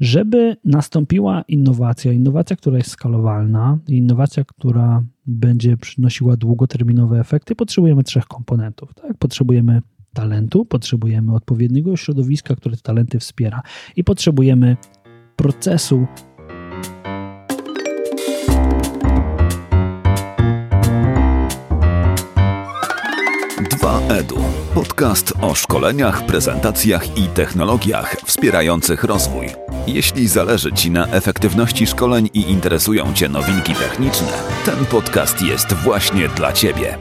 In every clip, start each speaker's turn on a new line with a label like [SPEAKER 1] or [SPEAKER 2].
[SPEAKER 1] Żeby nastąpiła innowacja, innowacja, która jest skalowalna, innowacja, która będzie przynosiła długoterminowe efekty, potrzebujemy trzech komponentów. Tak? Potrzebujemy talentu, potrzebujemy odpowiedniego środowiska, które te talenty wspiera i potrzebujemy procesu
[SPEAKER 2] Edu. Podcast o szkoleniach, prezentacjach i technologiach wspierających rozwój. Jeśli zależy Ci na efektywności szkoleń i interesują Cię nowinki techniczne, ten podcast jest właśnie dla Ciebie.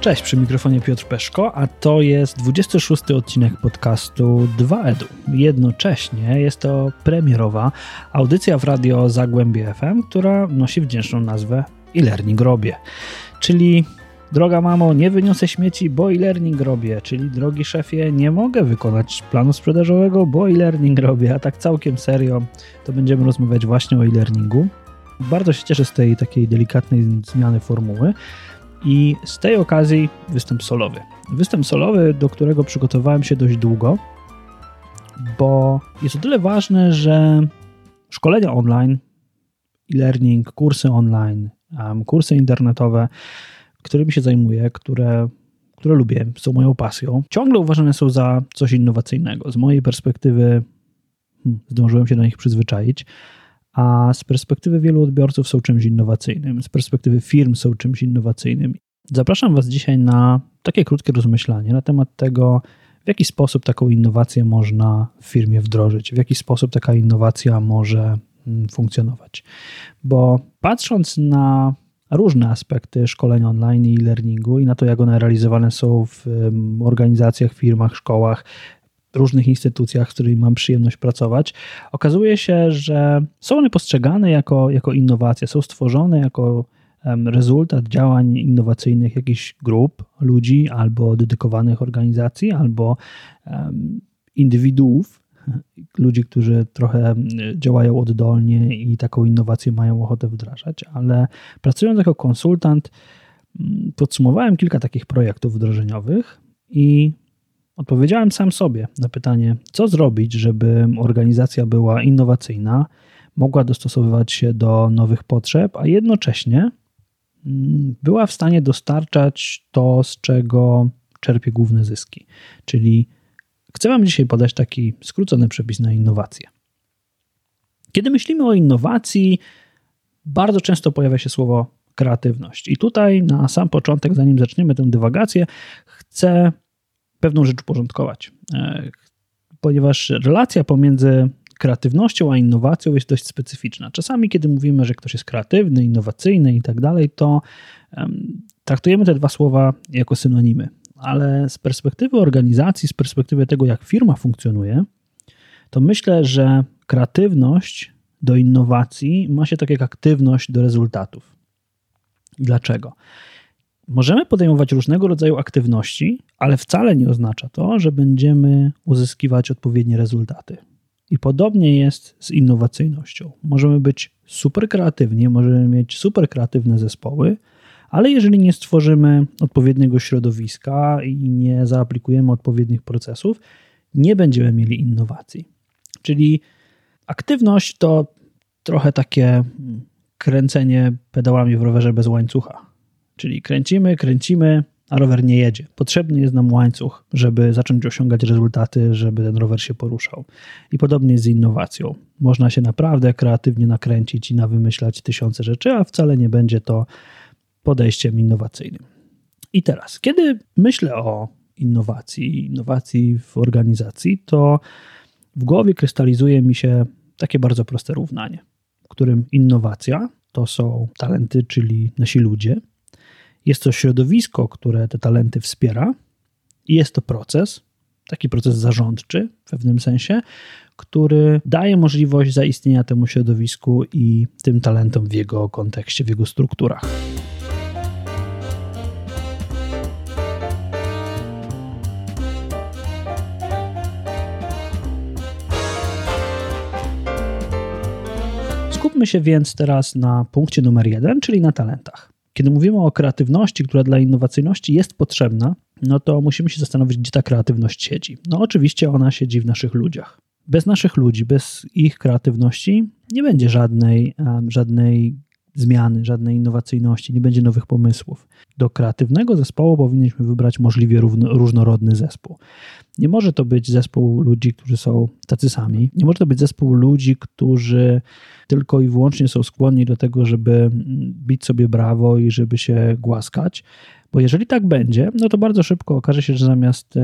[SPEAKER 1] Cześć, przy mikrofonie Piotr Peszko, a to jest 26 odcinek podcastu 2EDU. Jednocześnie jest to premierowa audycja w radio Zagłębie FM, która nosi wdzięczną nazwę e-learning. Czyli Droga mamo, nie wyniosę śmieci, bo e-learning robię. Czyli drogi szefie, nie mogę wykonać planu sprzedażowego, bo e-learning robię. A tak całkiem serio, to będziemy rozmawiać właśnie o e-learningu. Bardzo się cieszę z tej takiej delikatnej zmiany formuły. I z tej okazji występ solowy. Występ solowy, do którego przygotowałem się dość długo, bo jest o tyle ważne, że szkolenia online, e-learning, kursy online, kursy internetowe którymi się zajmuję, które, które lubię, są moją pasją, ciągle uważane są za coś innowacyjnego. Z mojej perspektywy hmm, zdążyłem się do nich przyzwyczaić, a z perspektywy wielu odbiorców są czymś innowacyjnym, z perspektywy firm są czymś innowacyjnym. Zapraszam Was dzisiaj na takie krótkie rozmyślanie na temat tego, w jaki sposób taką innowację można w firmie wdrożyć, w jaki sposób taka innowacja może hmm, funkcjonować. Bo patrząc na różne aspekty szkolenia online i e-learningu i na to, jak one realizowane są w organizacjach, firmach, szkołach, różnych instytucjach, z którymi mam przyjemność pracować, okazuje się, że są one postrzegane jako, jako innowacje, są stworzone jako rezultat działań innowacyjnych jakichś grup ludzi albo dedykowanych organizacji, albo indywiduów, ludzi, którzy trochę działają oddolnie i taką innowację mają ochotę wdrażać, ale pracując jako konsultant, podsumowałem kilka takich projektów wdrożeniowych i odpowiedziałem sam sobie na pytanie, co zrobić, żeby organizacja była innowacyjna, mogła dostosowywać się do nowych potrzeb, a jednocześnie była w stanie dostarczać to, z czego czerpie główne zyski, czyli Chcę Wam dzisiaj podać taki skrócony przepis na innowacje. Kiedy myślimy o innowacji, bardzo często pojawia się słowo kreatywność. I tutaj na sam początek, zanim zaczniemy tę dywagację, chcę pewną rzecz uporządkować, e, ponieważ relacja pomiędzy kreatywnością a innowacją jest dość specyficzna. Czasami, kiedy mówimy, że ktoś jest kreatywny, innowacyjny i tak dalej, to traktujemy te dwa słowa jako synonimy ale z perspektywy organizacji, z perspektywy tego, jak firma funkcjonuje, to myślę, że kreatywność do innowacji ma się tak jak aktywność do rezultatów. Dlaczego? Możemy podejmować różnego rodzaju aktywności, ale wcale nie oznacza to, że będziemy uzyskiwać odpowiednie rezultaty. I podobnie jest z innowacyjnością. Możemy być super kreatywni, możemy mieć super kreatywne zespoły, ale jeżeli nie stworzymy odpowiedniego środowiska i nie zaaplikujemy odpowiednich procesów, nie będziemy mieli innowacji. Czyli aktywność to trochę takie kręcenie pedałami w rowerze bez łańcucha. Czyli kręcimy, kręcimy, a rower nie jedzie. Potrzebny jest nam łańcuch, żeby zacząć osiągać rezultaty, żeby ten rower się poruszał. I podobnie jest z innowacją. Można się naprawdę kreatywnie nakręcić i nawymyślać tysiące rzeczy, a wcale nie będzie to podejściem innowacyjnym. I teraz, kiedy myślę o innowacji, innowacji w organizacji, to w głowie krystalizuje mi się takie bardzo proste równanie, w którym innowacja to są talenty, czyli nasi ludzie, jest to środowisko, które te talenty wspiera, i jest to proces, taki proces zarządczy w pewnym sensie, który daje możliwość zaistnienia temu środowisku i tym talentom w jego kontekście, w jego strukturach. Skupmy się więc teraz na punkcie numer jeden, czyli na talentach. Kiedy mówimy o kreatywności, która dla innowacyjności jest potrzebna, no to musimy się zastanowić, gdzie ta kreatywność siedzi. No oczywiście ona siedzi w naszych ludziach. bez naszych ludzi, bez ich kreatywności nie będzie żadnej, żadnej zmiany, żadnej innowacyjności, nie będzie nowych pomysłów. Do kreatywnego zespołu powinniśmy wybrać możliwie różnorodny zespół. Nie może to być zespół ludzi, którzy są tacy sami. Nie może to być zespół ludzi, którzy tylko i wyłącznie są skłonni do tego, żeby bić sobie brawo i żeby się głaskać. Bo jeżeli tak będzie, no to bardzo szybko okaże się, że zamiast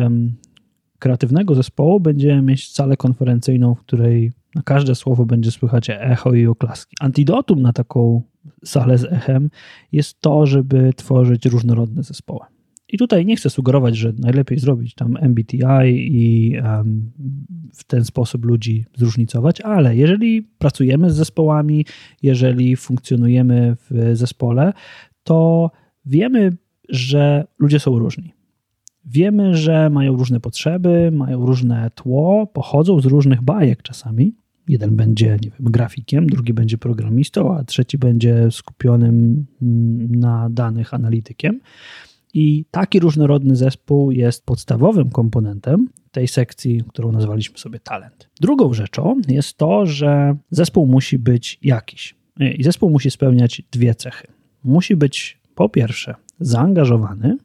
[SPEAKER 1] kreatywnego zespołu będziemy mieć salę konferencyjną, w której na każde słowo będzie słychać echo i oklaski. Antidotum na taką salę z echem jest to, żeby tworzyć różnorodne zespoły. I tutaj nie chcę sugerować, że najlepiej zrobić tam MBTI i um, w ten sposób ludzi zróżnicować, ale jeżeli pracujemy z zespołami, jeżeli funkcjonujemy w zespole, to wiemy, że ludzie są różni. Wiemy, że mają różne potrzeby, mają różne tło, pochodzą z różnych bajek czasami. Jeden będzie nie wiem, grafikiem, drugi będzie programistą, a trzeci będzie skupionym mm, na danych analitykiem. I taki różnorodny zespół jest podstawowym komponentem tej sekcji, którą nazwaliśmy sobie talent. Drugą rzeczą jest to, że zespół musi być jakiś. I zespół musi spełniać dwie cechy. Musi być po pierwsze zaangażowany,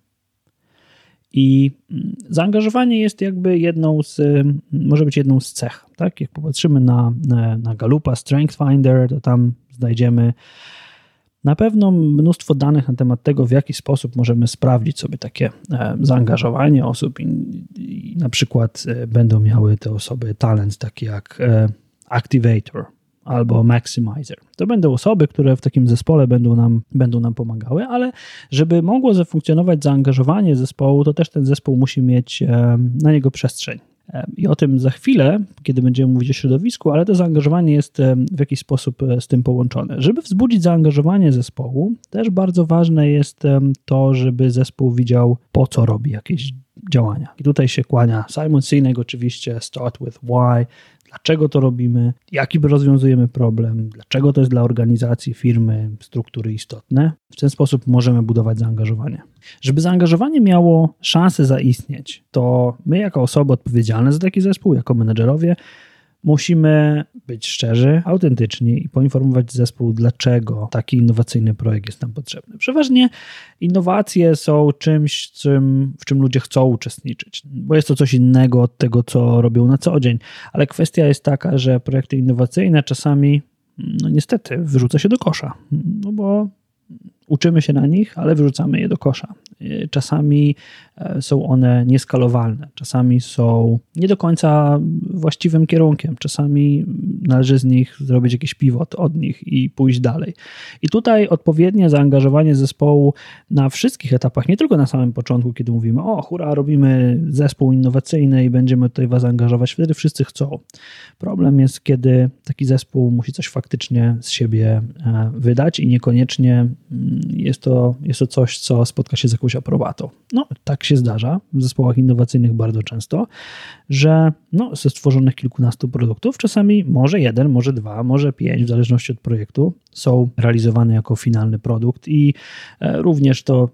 [SPEAKER 1] i mm, zaangażowanie jest jakby jedną z, mm, może być jedną z cech. Tak? Jak popatrzymy na, na, Galupa Strength Finder, to tam znajdziemy na pewno mnóstwo danych na temat tego, w jaki sposób możemy sprawdzić sobie takie e, zaangażowanie osób i, i na przykład e, będą miały te osoby talent taki jak e, activator, albo maximizer. To będą osoby, które w takim zespole będą nam, będą nam pomagały, ale żeby mogło zafunkcjonować zaangażowanie zespołu, to też ten zespół musi mieć na niego przestrzeń. I o tym za chwilę, kiedy będziemy mówić o środowisku, ale to zaangażowanie jest w jakiś sposób e, z tym połączone. Żeby wzbudzić zaangażowanie zespołu, też bardzo ważne jest to, żeby zespół widział, po co robi jakieś działania. I tutaj się kłania Simon Sinek oczywiście, Start with Why, dlaczego to robimy, jaki rozwiązujemy problem, dlaczego to jest dla organizacji, firmy, struktury istotne. W ten sposób możemy budować zaangażowanie. Żeby zaangażowanie miało szansę zaistnieć, to my, jako osoby odpowiedzialne za taki zespół, jako menedżerowie, Musimy być szczerzy, autentyczni i poinformować zespół, dlaczego taki innowacyjny projekt jest nam potrzebny. Przeważnie innowacje są czymś, czym, w czym ludzie chcą uczestniczyć, bo jest to coś innego od tego, co robią na co dzień. Ale kwestia jest taka, że projekty innowacyjne czasami, no niestety, wyrzuca się do kosza, no bo uczymy się na nich, ale wyrzucamy je do kosza. Czasami e, są one nieskalowalne, czasami są nie do końca właściwym kierunkiem, czasami należy z nich zrobić jakiś pivot od nich i pójść dalej. I tutaj odpowiednie zaangażowanie zespołu na wszystkich etapach, nie tylko na samym początku, kiedy mówimy, o hura, robimy zespół innowacyjny i będziemy tutaj was angażować, wtedy wszyscy chcą. Problem jest, kiedy taki zespół musi coś faktycznie z siebie e, wydać i niekoniecznie mm, jest to, jest to coś, co spotka się z jakąś aprobatą. No, tak się zdarza w zespołach innowacyjnych bardzo często, że no, ze stworzonych kilkunastu produktów, czasami może jeden, może dwa, może pięć, w zależności od projektu, są realizowane jako finalny produkt i e, również to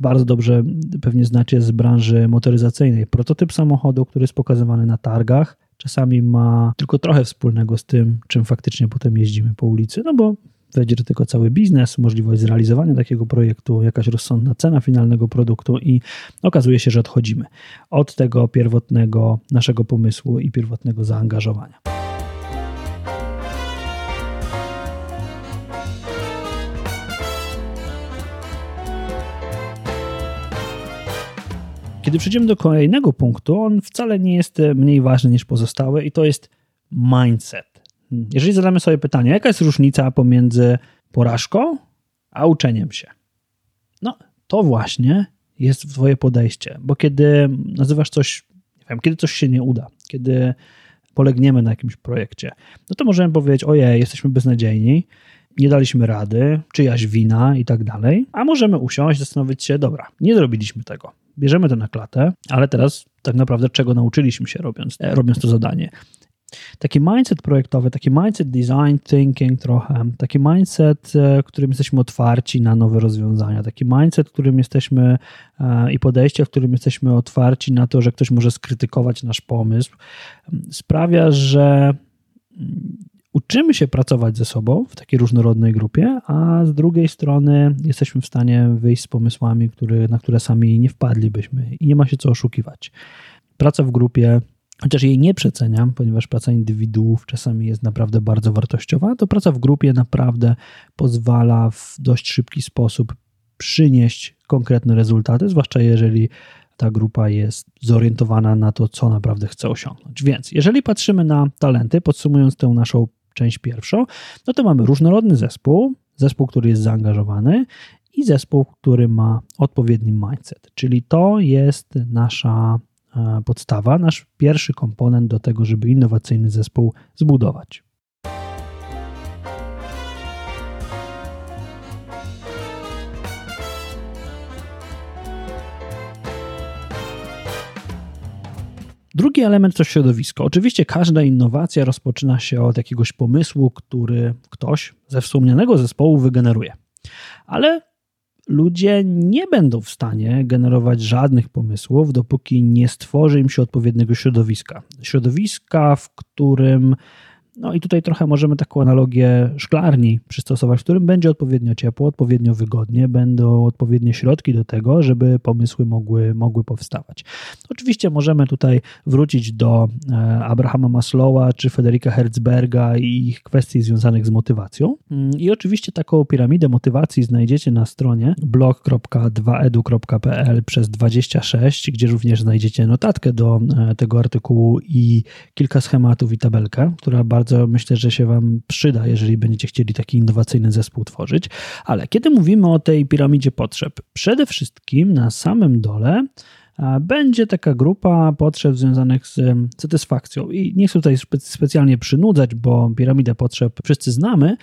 [SPEAKER 1] bardzo dobrze pewnie znacie z branży motoryzacyjnej. Prototyp samochodu, który jest pokazywany na targach, czasami ma tylko trochę wspólnego z tym, czym faktycznie potem jeździmy po ulicy, no bo wejdzie do tego cały biznes, możliwość zrealizowania takiego projektu, jakaś rozsądna cena finalnego produktu i okazuje się, że odchodzimy od tego pierwotnego naszego pomysłu i pierwotnego zaangażowania. Kiedy przejdziemy do kolejnego punktu, on wcale nie jest mniej ważny niż pozostałe i to jest mindset. Jeżeli zadamy sobie pytanie, jaka jest różnica pomiędzy porażką a uczeniem się? No, to właśnie jest Twoje podejście, bo kiedy nazywasz coś, nie wiem, kiedy coś się nie uda, kiedy polegniemy na jakimś projekcie, no to możemy powiedzieć, ojej, jesteśmy beznadziejni, nie daliśmy rady, czyjaś wina i tak dalej, a możemy usiąść, zastanowić się, dobra, nie zrobiliśmy tego, bierzemy to na klatę, ale teraz tak naprawdę czego nauczyliśmy się robiąc, robiąc to zadanie. Taki mindset projektowy, taki mindset design thinking trochę, taki mindset, e, którym jesteśmy otwarci na nowe rozwiązania, taki mindset, którym jesteśmy e, i podejście, w którym jesteśmy otwarci na to, że ktoś może skrytykować nasz pomysł, sprawia, że mm, uczymy się pracować ze sobą w takiej różnorodnej grupie, a z drugiej strony jesteśmy w stanie wyjść z pomysłami, który, na które sami nie wpadlibyśmy i nie ma się co oszukiwać. Praca w grupie chociaż jej nie przeceniam, ponieważ praca indywiduów czasami jest naprawdę bardzo wartościowa, to praca w grupie naprawdę pozwala w dość szybki sposób przynieść konkretne rezultaty, zwłaszcza jeżeli ta grupa jest zorientowana na to, co naprawdę chce osiągnąć. Więc jeżeli patrzymy na talenty, podsumując tę naszą część pierwszą, no to mamy różnorodny zespół, zespół, który jest zaangażowany i zespół, który ma odpowiedni mindset, czyli to jest nasza podstawa, nasz pierwszy komponent do tego, żeby innowacyjny zespół zbudować. Drugi element to środowisko. Oczywiście każda innowacja rozpoczyna się od jakiegoś pomysłu, który ktoś ze wspomnianego zespołu wygeneruje. Ale ludzie nie będą w stanie generować żadnych pomysłów, dopóki nie stworzy im się odpowiedniego środowiska. Środowiska, w którym no i tutaj trochę możemy taką analogię szklarni przystosować, w którym będzie odpowiednio ciepło, odpowiednio wygodnie, będą odpowiednie środki do tego, żeby pomysły mogły, mogły powstawać. Oczywiście możemy tutaj wrócić do e, Abrahama Maslowa czy Federika Herzberga i ich kwestii związanych z motywacją. Mm, I oczywiście taką piramidę motywacji znajdziecie na stronie blog.2edu.pl przez 26, gdzie również znajdziecie notatkę do e, tego artykułu i kilka schematów i tabelkę, która bardzo bardzo myślę, że się Wam przyda, jeżeli będziecie chcieli taki innowacyjny zespół tworzyć. Ale kiedy mówimy o tej piramidzie potrzeb, przede wszystkim na samym dole będzie taka grupa potrzeb związanych z satysfakcją. I nie chcę tutaj specjalnie przynudzać, bo piramidę potrzeb wszyscy znamy,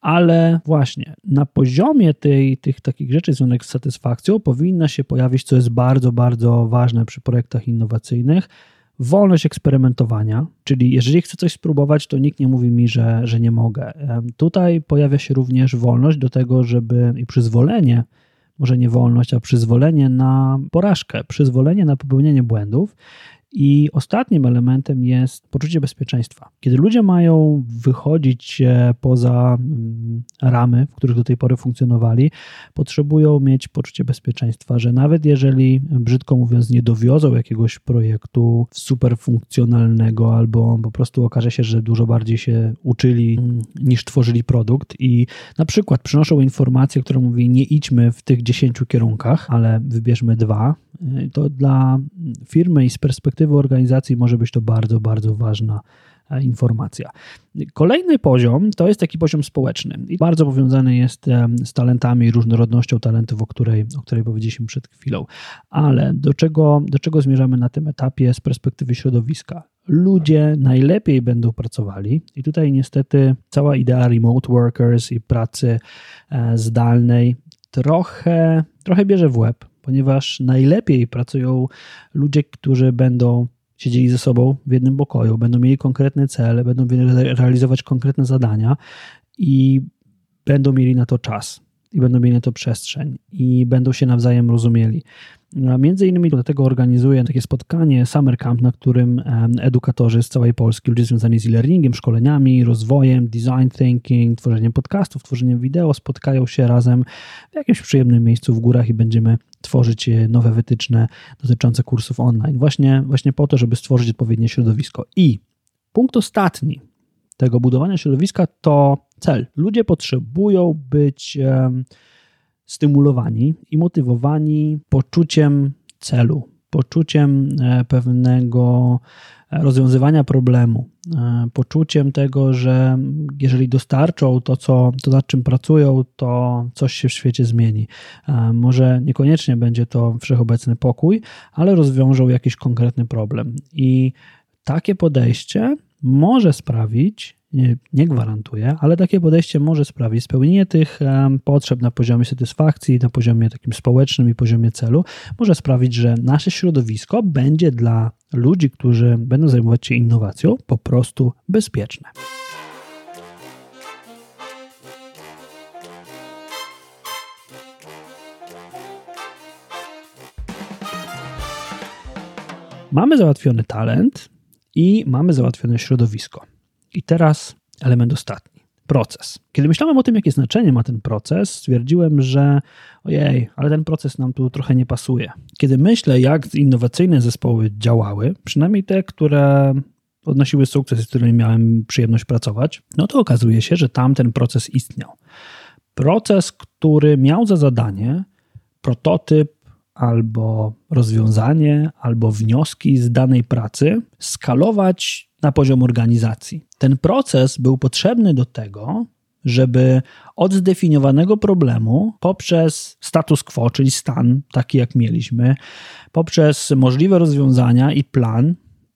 [SPEAKER 1] ale właśnie na poziomie tej, tych takich rzeczy związanych z satysfakcją powinna się pojawić, co jest bardzo, bardzo ważne przy projektach innowacyjnych, wolność eksperymentowania, czyli jeżeli chcę coś spróbować, to nikt nie mówi mi, że, że nie mogę. Tutaj pojawia się również wolność do tego, żeby i przyzwolenie, może nie wolność, a przyzwolenie na porażkę, przyzwolenie na popełnienie błędów i ostatnim elementem jest poczucie bezpieczeństwa. Kiedy ludzie mają wychodzić poza mm, ramy, w których do tej pory funkcjonowali, potrzebują mieć poczucie bezpieczeństwa, że nawet jeżeli, brzydko mówiąc, nie dowiozą jakiegoś projektu super funkcjonalnego, albo po prostu okaże się, że dużo bardziej się uczyli mm, niż tworzyli produkt i na przykład przynoszą informację, która mówi: Nie idźmy w tych dziesięciu kierunkach, ale wybierzmy dwa, to dla firmy i z perspektywy organizacji może być to bardzo, bardzo ważna e, informacja. Kolejny poziom to jest taki poziom społeczny i bardzo powiązany jest e, z talentami i różnorodnością talentów, o której, o której powiedzieliśmy przed chwilą. Ale do czego, do czego zmierzamy na tym etapie z perspektywy środowiska? Ludzie najlepiej będą pracowali, i tutaj niestety cała idea remote workers i pracy e, zdalnej trochę, trochę bierze w łeb, ponieważ najlepiej pracują ludzie, którzy będą siedzieli ze sobą w jednym pokoju, będą mieli konkretne cele, będą realizować konkretne zadania i będą mieli na to czas i będą mieli na to przestrzeń i będą się nawzajem rozumieli. Między innymi dlatego organizuję takie spotkanie Summer Camp, na którym edukatorzy z całej Polski, ludzie związani z e-learningiem, szkoleniami, rozwojem, design thinking, tworzeniem podcastów, tworzeniem wideo spotkają się razem w jakimś przyjemnym miejscu w górach i będziemy tworzyć e, nowe wytyczne dotyczące kursów online. Właśnie, właśnie po to, żeby stworzyć odpowiednie środowisko. I punkt ostatni tego budowania środowiska to cel. Ludzie potrzebują być stymulowani i motywowani poczuciem celu, poczuciem e, pewnego rozwiązywania problemu, e, poczuciem tego, że jeżeli dostarczą to, co, to nad czym pracują, to coś się w świecie zmieni. E, może niekoniecznie będzie to wszechobecny pokój, ale rozwiążą jakiś konkretny problem. I takie podejście może sprawić, nie, gwarantuje, ale takie podejście może sprawić spełnienie tych potrzeb na poziomie satysfakcji, na poziomie takim społecznym i poziomie celu, może sprawić, że nasze środowisko będzie dla ludzi, którzy będą zajmować się innowacją, po prostu bezpieczne. Mamy załatwiony talent i mamy załatwione środowisko. I teraz element ostatni proces. Kiedy myślałem o tym, jakie znaczenie ma ten proces, stwierdziłem, że ojej, ale ten proces nam tu trochę nie pasuje. Kiedy myślę, jak innowacyjne zespoły działały, przynajmniej te, które odnosiły sukces, z którymi miałem przyjemność pracować, no to okazuje się, że tam ten proces istniał. Proces, który miał za zadanie prototyp albo rozwiązanie, albo wnioski z danej pracy skalować na poziom organizacji. Ten proces był potrzebny do tego, żeby od zdefiniowanego problemu poprzez status quo, czyli stan taki jak mieliśmy, poprzez możliwe rozwiązania i plan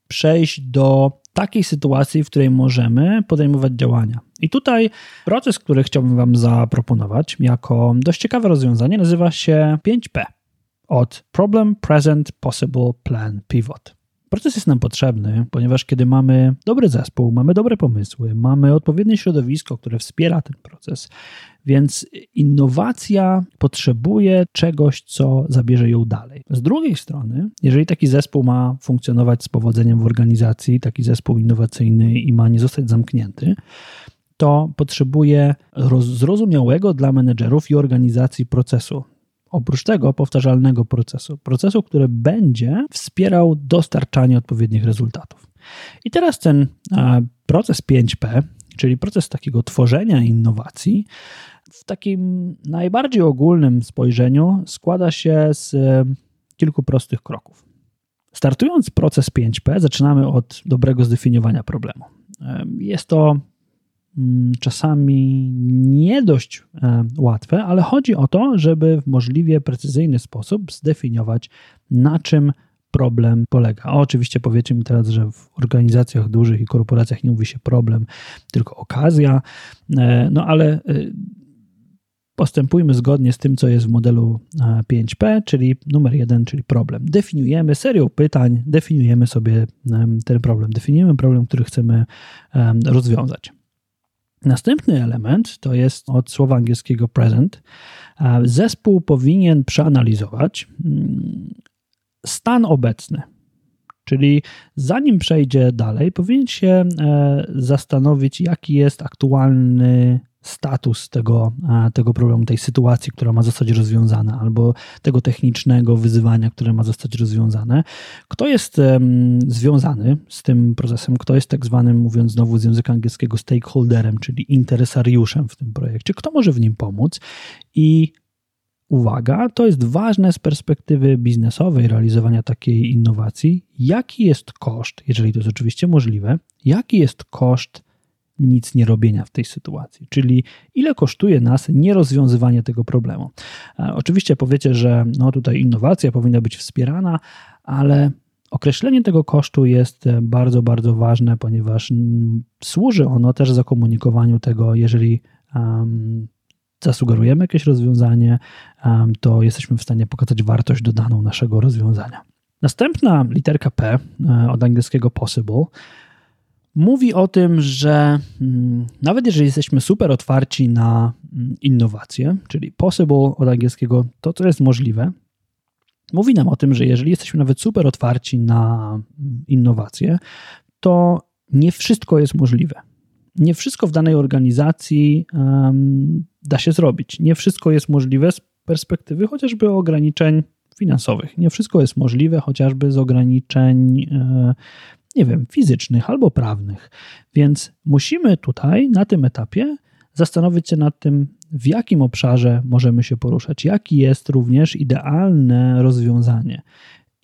[SPEAKER 1] przejść do takiej sytuacji, w której możemy podejmować działania. I tutaj proces, który chciałbym Wam zaproponować jako dość ciekawe rozwiązanie, nazywa się 5P od Problem, Present, Possible, Plan, Pivot. Proces jest nam potrzebny, ponieważ kiedy mamy dobry zespół, mamy dobre pomysły, mamy odpowiednie środowisko, które wspiera ten proces, więc innowacja potrzebuje czegoś, co zabierze ją dalej. Z drugiej strony, jeżeli taki zespół ma funkcjonować z powodzeniem w organizacji, taki zespół innowacyjny i ma nie zostać zamknięty, to potrzebuje zrozumiałego dla menedżerów i organizacji procesu oprócz tego powtarzalnego procesu. Procesu, który będzie wspierał dostarczanie odpowiednich rezultatów. I teraz ten proces 5P, czyli proces takiego tworzenia innowacji, w takim najbardziej ogólnym spojrzeniu składa się z kilku prostych kroków. Startując proces 5P, zaczynamy od dobrego zdefiniowania problemu. Jest to czasami nie dość e, łatwe, ale chodzi o to, żeby w możliwie precyzyjny sposób zdefiniować, na czym problem polega. Oczywiście powiecie mi teraz, że w organizacjach dużych i korporacjach nie mówi się problem, tylko okazja, e, no ale e, postępujmy zgodnie z tym, co jest w modelu 5P, czyli numer jeden, czyli problem. Definiujemy serią pytań, definiujemy sobie ten problem, definiujemy problem, który chcemy rozwiązać. Następny element to jest od słowa angielskiego present. Zespół powinien przeanalizować mm, stan obecny. Czyli zanim przejdzie dalej, powinien się e, zastanowić, jaki jest aktualny status tego, tego problemu, tej sytuacji, która ma zostać rozwiązana, albo tego technicznego wyzwania, które ma zostać rozwiązane. Kto jest związany z tym procesem, kto jest tak zwanym, mówiąc znowu z języka angielskiego, stakeholderem, czyli interesariuszem w tym projekcie, kto może w nim pomóc i uwaga, to jest ważne z perspektywy biznesowej realizowania takiej innowacji. Jaki jest koszt, jeżeli to jest oczywiście możliwe, jaki jest koszt nic nie robienia w tej sytuacji, czyli ile kosztuje nas nierozwiązywanie tego problemu. E, oczywiście powiecie, że no tutaj innowacja powinna być wspierana, ale określenie tego kosztu jest bardzo, bardzo ważne, ponieważ służy ono też zakomunikowaniu tego, jeżeli um, zasugerujemy jakieś rozwiązanie, um, to jesteśmy w stanie pokazać wartość dodaną naszego rozwiązania. Następna literka P e, od angielskiego possible mówi o tym, że mm, nawet jeżeli jesteśmy super otwarci na mm, innowacje, czyli possible od angielskiego to, co jest możliwe, mówi nam o tym, że jeżeli jesteśmy nawet super otwarci na mm, innowacje, to nie wszystko jest możliwe. Nie wszystko w danej organizacji um, da się zrobić. Nie wszystko jest możliwe z perspektywy chociażby ograniczeń finansowych. Nie wszystko jest możliwe chociażby z ograniczeń e, nie wiem, fizycznych albo prawnych. Więc musimy tutaj na tym etapie zastanowić się nad tym, w jakim obszarze możemy się poruszać, jaki jest również idealne rozwiązanie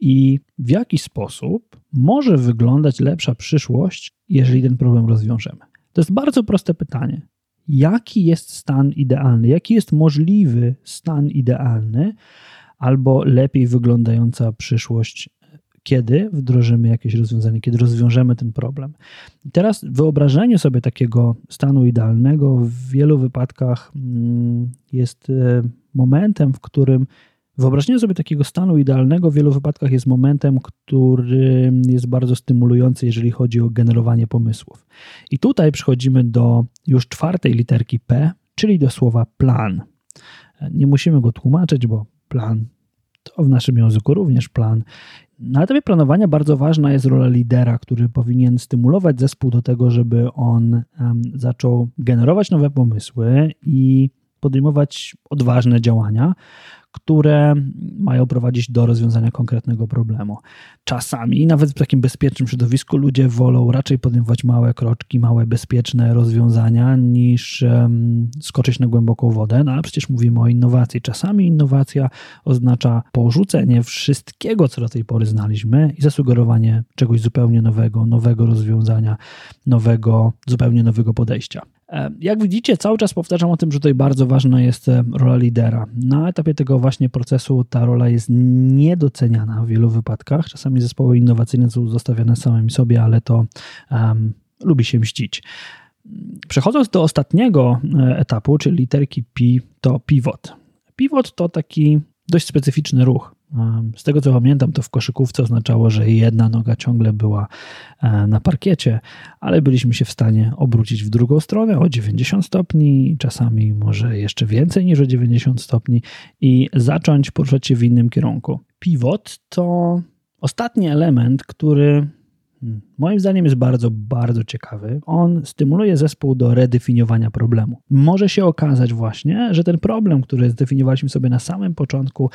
[SPEAKER 1] i w jaki sposób może wyglądać lepsza przyszłość, jeżeli ten problem rozwiążemy. To jest bardzo proste pytanie. Jaki jest stan idealny? Jaki jest możliwy stan idealny, albo lepiej wyglądająca przyszłość kiedy wdrożymy jakieś rozwiązanie, kiedy rozwiążemy ten problem. I teraz wyobrażenie sobie takiego stanu idealnego w wielu wypadkach mm, jest e, momentem, w którym Wyobrażenie sobie takiego stanu idealnego w wielu wypadkach jest momentem, który jest bardzo stymulujący, jeżeli chodzi o generowanie pomysłów. I tutaj przechodzimy do już czwartej literki P, czyli do słowa plan. Nie musimy go tłumaczyć, bo plan to w naszym języku również plan. Na etapie planowania bardzo ważna jest rola lidera, który powinien stymulować zespół do tego, żeby on zaczął generować nowe pomysły i podejmować odważne działania, które mają prowadzić do rozwiązania konkretnego problemu. Czasami, nawet w takim bezpiecznym środowisku, ludzie wolą raczej podejmować małe kroczki, małe, bezpieczne rozwiązania, niż um, skoczyć na głęboką wodę. No ale przecież mówimy o innowacji. Czasami innowacja oznacza porzucenie wszystkiego, co do tej pory znaliśmy i zasugerowanie czegoś zupełnie nowego, nowego rozwiązania, nowego, zupełnie nowego podejścia. E, jak widzicie, cały czas powtarzam o tym, że tutaj bardzo ważna jest e, rola lidera. Na etapie tego właśnie procesu ta rola jest niedoceniana w wielu wypadkach. Czasami zespoły innowacyjne są zostawiane samym sobie, ale to um, lubi się mścić. Przechodząc do ostatniego e, etapu, czyli literki P, to pivot. Pivot to taki dość specyficzny ruch. Z tego co pamiętam, to w koszykówce oznaczało, że jedna noga ciągle była e, na parkiecie, ale byliśmy się w stanie obrócić w drugą stronę o 90 stopni, czasami może jeszcze więcej niż o 90 stopni i zacząć poruszać się w innym kierunku. Pivot to ostatni element, który. Moim zdaniem jest bardzo, bardzo ciekawy. On stymuluje zespół do redefiniowania problemu. Może się okazać właśnie, że ten problem, który zdefiniowaliśmy sobie na samym początku,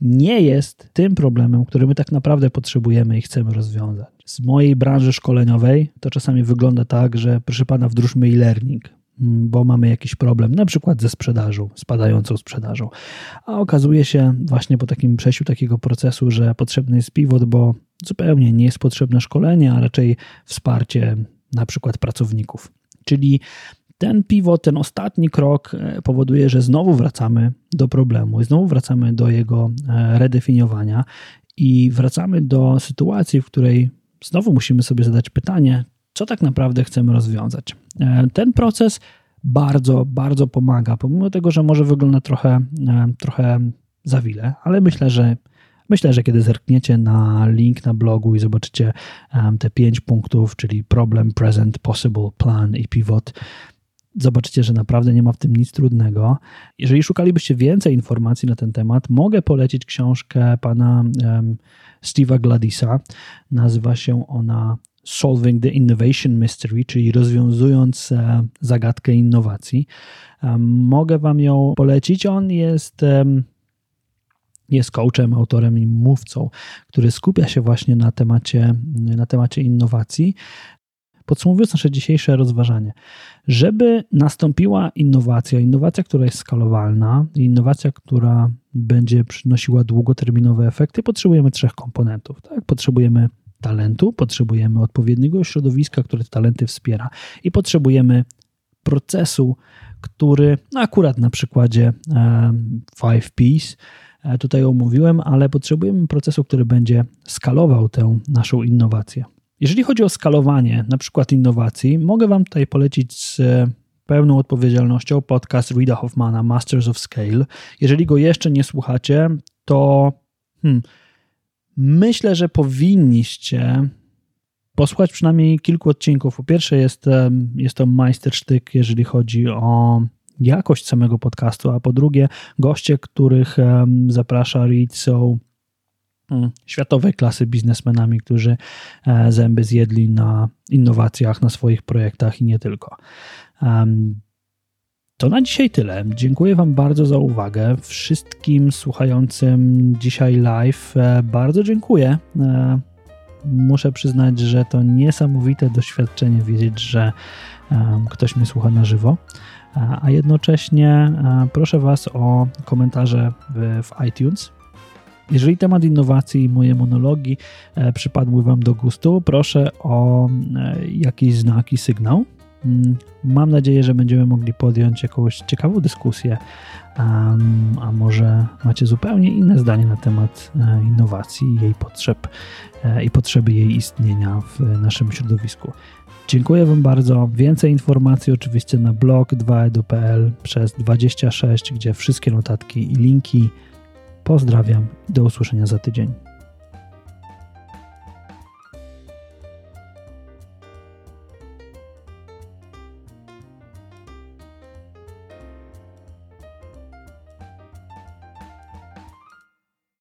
[SPEAKER 1] nie jest tym problemem, który my tak naprawdę potrzebujemy i chcemy rozwiązać. Z mojej branży szkoleniowej to czasami wygląda tak, że proszę pana, wdróżmy e-learning bo mamy jakiś problem, na przykład ze sprzedażą, spadającą sprzedażą. A okazuje się właśnie po takim przejściu takiego procesu, że potrzebny jest pivot, bo zupełnie nie jest potrzebne szkolenie, a raczej wsparcie na przykład pracowników. Czyli ten pivot, ten ostatni krok e, powoduje, że znowu wracamy do problemu, znowu wracamy do jego e, redefiniowania i wracamy do sytuacji, w której znowu musimy sobie zadać pytanie, co tak naprawdę chcemy rozwiązać. E, ten proces bardzo, bardzo pomaga, pomimo tego, że może wygląda trochę, e, trochę zawile, ale myślę, że Myślę, że kiedy zerkniecie na link na blogu i zobaczycie e, te pięć punktów, czyli problem, present, possible, plan i pivot, zobaczycie, że naprawdę nie ma w tym nic trudnego. Jeżeli szukalibyście więcej informacji na ten temat, mogę polecić książkę pana um, Steve'a Gladisa. Nazywa się ona Solving the Innovation Mystery, czyli rozwiązując e, zagadkę innowacji. E, mogę Wam ją polecić. On jest jest coachem, autorem i mówcą, który skupia się właśnie na temacie, na temacie innowacji. Podsumowując nasze dzisiejsze rozważanie, żeby nastąpiła innowacja, innowacja, która jest skalowalna, innowacja, która będzie przynosiła długoterminowe efekty, potrzebujemy trzech komponentów. Tak? Potrzebujemy talentu, potrzebujemy odpowiedniego środowiska, które te talenty wspiera i potrzebujemy procesu, który no akurat na przykładzie 5Ps e, tutaj omówiłem, ale potrzebujemy procesu, który będzie skalował tę naszą innowację. Jeżeli chodzi o skalowanie na przykład innowacji, mogę Wam tutaj polecić z pełną odpowiedzialnością podcast Rida Hoffmana Masters of Scale. Jeżeli go jeszcze nie słuchacie, to hmm, Myślę, że powinniście posłuchać przynajmniej kilku odcinków. Po pierwsze, jest, jest to majstersztyk, jeżeli chodzi o jakość samego podcastu, a po drugie, goście, których zaprasza Reed, są mm, światowej klasy biznesmenami, którzy e, zęby zjedli na innowacjach, na swoich projektach i nie tylko. To na dzisiaj tyle. Dziękuję Wam bardzo za uwagę. Wszystkim słuchającym dzisiaj live e, bardzo dziękuję. E, muszę przyznać, że to niesamowite doświadczenie wiedzieć, że e, ktoś mnie słucha na żywo. A jednocześnie proszę Was o komentarze w iTunes. Jeżeli temat innowacji i moje monologi przypadły Wam do gustu, proszę o jakiś znak i sygnał mam nadzieję, że będziemy mogli podjąć jakąś ciekawą dyskusję, a może macie zupełnie inne zdanie na temat e, innowacji, jej potrzeb e, i potrzeby jej istnienia w naszym środowisku. Dziękuję Wam bardzo. Więcej informacji oczywiście na blog 2edu.pl przez 26, gdzie wszystkie notatki i linki. Pozdrawiam i do usłyszenia za tydzień.